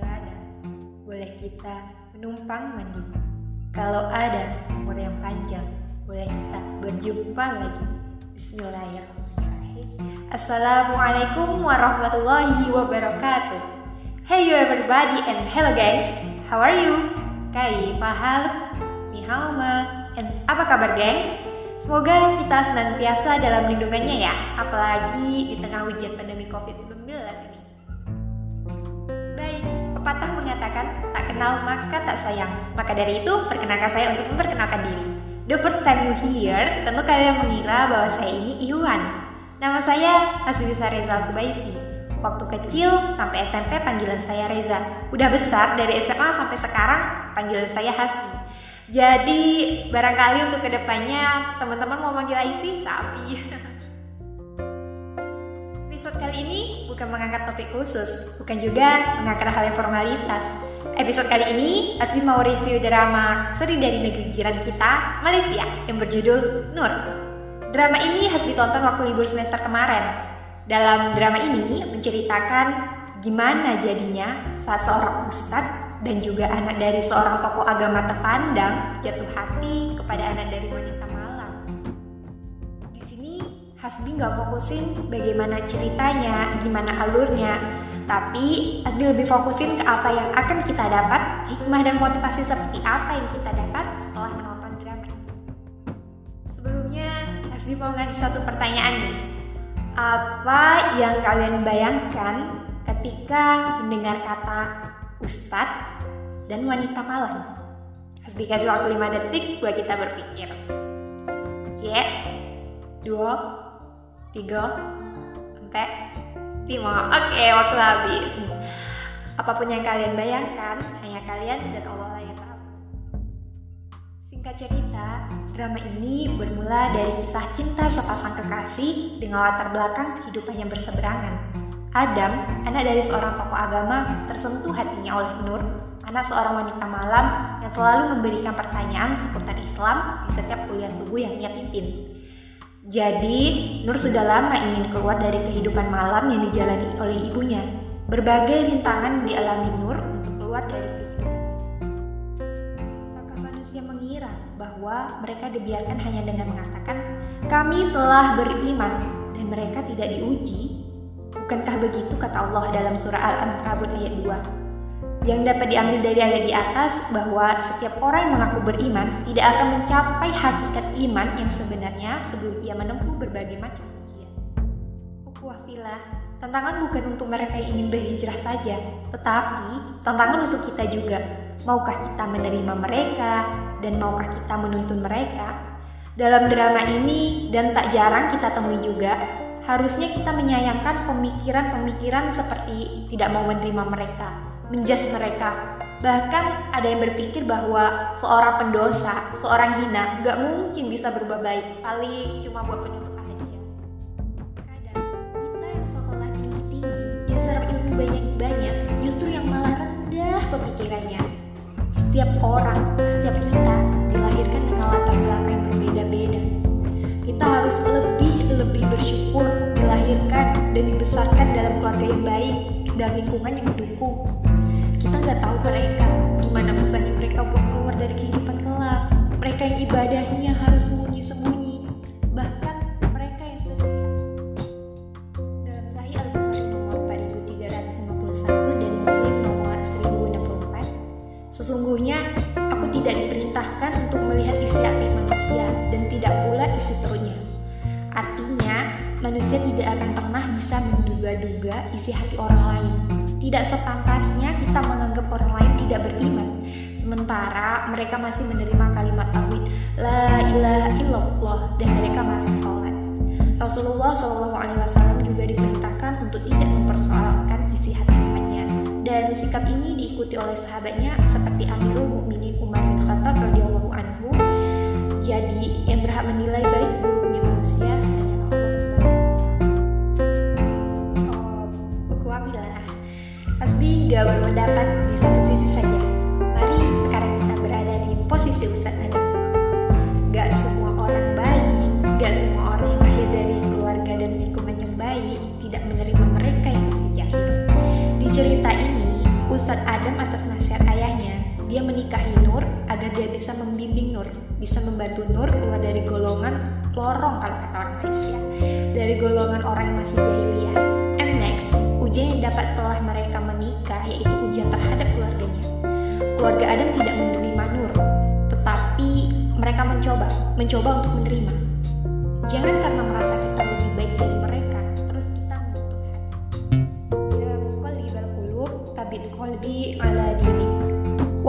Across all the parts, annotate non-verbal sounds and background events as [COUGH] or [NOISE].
Ada, boleh kita menumpang mandi. Kalau ada umur yang panjang, boleh kita berjumpa lagi. Bismillahirrahmanirrahim. Assalamualaikum warahmatullahi wabarakatuh. Hey you everybody and hello guys. How are you? Kaifa hal? Ni hao ma? And apa kabar gengs? Semoga kita senantiasa dalam lindungannya ya, apalagi di tengah ujian pandemi COVID-19 pepatah mengatakan tak kenal maka tak sayang. Maka dari itu, perkenalkan saya untuk memperkenalkan diri. The first time you hear, tentu kalian mengira bahwa saya ini Iwan. Nama saya Hasbisa Reza Kubaisi. Waktu kecil sampai SMP panggilan saya Reza. Udah besar dari SMA sampai sekarang panggilan saya Hasbi. Jadi barangkali untuk ke depannya teman-teman mau manggil Aisi sapi. [LAUGHS] Episode kali ini bukan mengangkat topik khusus, bukan juga mengangkat hal yang formalitas. Episode kali ini Asbi mau review drama seri dari negeri jiran kita, Malaysia, yang berjudul Nur. Drama ini Hasbi tonton waktu libur semester kemarin. Dalam drama ini menceritakan gimana jadinya saat seorang ustadz dan juga anak dari seorang tokoh agama terpandang jatuh hati kepada anak dari wanita Hasbi nggak fokusin bagaimana ceritanya, gimana alurnya, tapi Hasbi lebih fokusin ke apa yang akan kita dapat, hikmah dan motivasi seperti apa yang kita dapat setelah menonton drama. Sebelumnya, Hasbi mau ngasih satu pertanyaan nih. Apa yang kalian bayangkan ketika mendengar kata ustadz dan wanita malam? Hasbi kasih waktu 5 detik buat kita berpikir. Oke, dua, tiga, empat, lima. Oke, waktu habis. Apa pun yang kalian bayangkan, hanya kalian dan Allah lah yang tahu. Singkat cerita, drama ini bermula dari kisah cinta sepasang kekasih dengan latar belakang kehidupan yang berseberangan. Adam, anak dari seorang tokoh agama, tersentuh hatinya oleh Nur, anak seorang wanita malam yang selalu memberikan pertanyaan seputar Islam di setiap kuliah subuh yang ia pimpin. Jadi, Nur sudah lama ingin keluar dari kehidupan malam yang dijalani oleh ibunya. Berbagai rintangan dialami Nur untuk keluar dari kehidupan. Apakah manusia mengira bahwa mereka dibiarkan hanya dengan mengatakan, "Kami telah beriman," dan mereka tidak diuji? Bukankah begitu kata Allah dalam surah Al-Ankabut ayat 2? Yang dapat diambil dari ayat di atas bahwa setiap orang yang mengaku beriman tidak akan mencapai hakikat iman yang sebenarnya sebelum ia menempuh berbagai macam ujian. Filah, tantangan bukan untuk mereka yang ingin berhijrah saja, tetapi tantangan untuk kita juga. Maukah kita menerima mereka dan maukah kita menuntun mereka? Dalam drama ini dan tak jarang kita temui juga, harusnya kita menyayangkan pemikiran-pemikiran seperti tidak mau menerima mereka, menjas mereka. Bahkan ada yang berpikir bahwa seorang pendosa, seorang hina, gak mungkin bisa berubah baik, paling cuma buat penyutup aja. Kadang kita yang sekolah tinggi-tinggi, yang serap ilmu banyak-banyak, justru yang malah rendah pemikirannya. Setiap orang, setiap kita dilahirkan dengan latar belakang yang berbeda-beda. Kita harus lebih-lebih bersyukur dilahirkan dan dibesarkan dalam keluarga yang baik dan lingkungan yang mendukung. Kita nggak tahu mereka gimana susahnya mereka buat keluar dari kehidupan kelak. Mereka yang ibadahnya harus sembunyi-sembunyi. Bahkan mereka yang setia. Dalam Sahih Al-Bukhari nomor 4351 dan Muslim nomor 1064, sesungguhnya aku tidak diperintahkan untuk melihat isi hati manusia dan tidak pula isi perutnya. Artinya, manusia tidak akan pernah bisa menduga-duga isi hati orang lain. Tidak sepantasnya kita menganggap orang lain tidak beriman, sementara mereka masih menerima kalimat tauhid la ilaha illallah dan mereka masih sholat. Rasulullah Wasallam juga diperintahkan untuk tidak mempersoalkan isi hati umatnya dan sikap ini diikuti oleh sahabatnya seperti Amirul Mukminin Umar bin Khattab radhiyallahu anhu. Jadi yang berhak menilai Ustadz Adam atas nasihat ayahnya, dia menikahi Nur agar dia bisa membimbing Nur, bisa membantu Nur keluar dari golongan lorong kalau kata orang Malaysia, dari golongan orang yang masih jahiliyah. And next, ujian yang dapat setelah mereka menikah yaitu ujian terhadap keluarganya. Keluarga Adam tidak menerima Nur, tetapi mereka mencoba, mencoba untuk menerima. Jangan karena merasa kita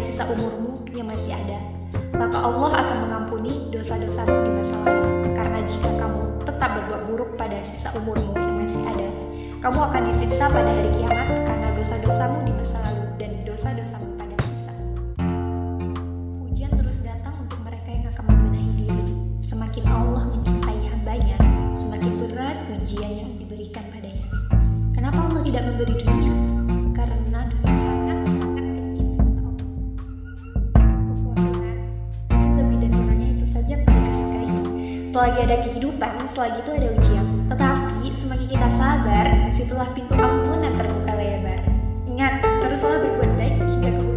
sisa umurmu yang masih ada, maka Allah akan mengampuni dosa-dosamu di masa lalu. Karena jika kamu tetap berbuat buruk pada sisa umurmu yang masih ada, kamu akan disiksa pada hari kiamat karena dosa-dosamu di masa lalu dan dosa-dosamu pada sisa. Ujian terus datang untuk mereka yang akan membenahi diri. Semakin Allah mencintai hambanya, semakin berat ujian yang diberikan padanya. Kenapa Allah tidak memberi dunia? Selagi ada kehidupan, selagi itu ada ujian. Tetapi semakin kita sabar, di situlah pintu ampunan terbuka lebar. Ingat, teruslah berbuat baik hingga kemudian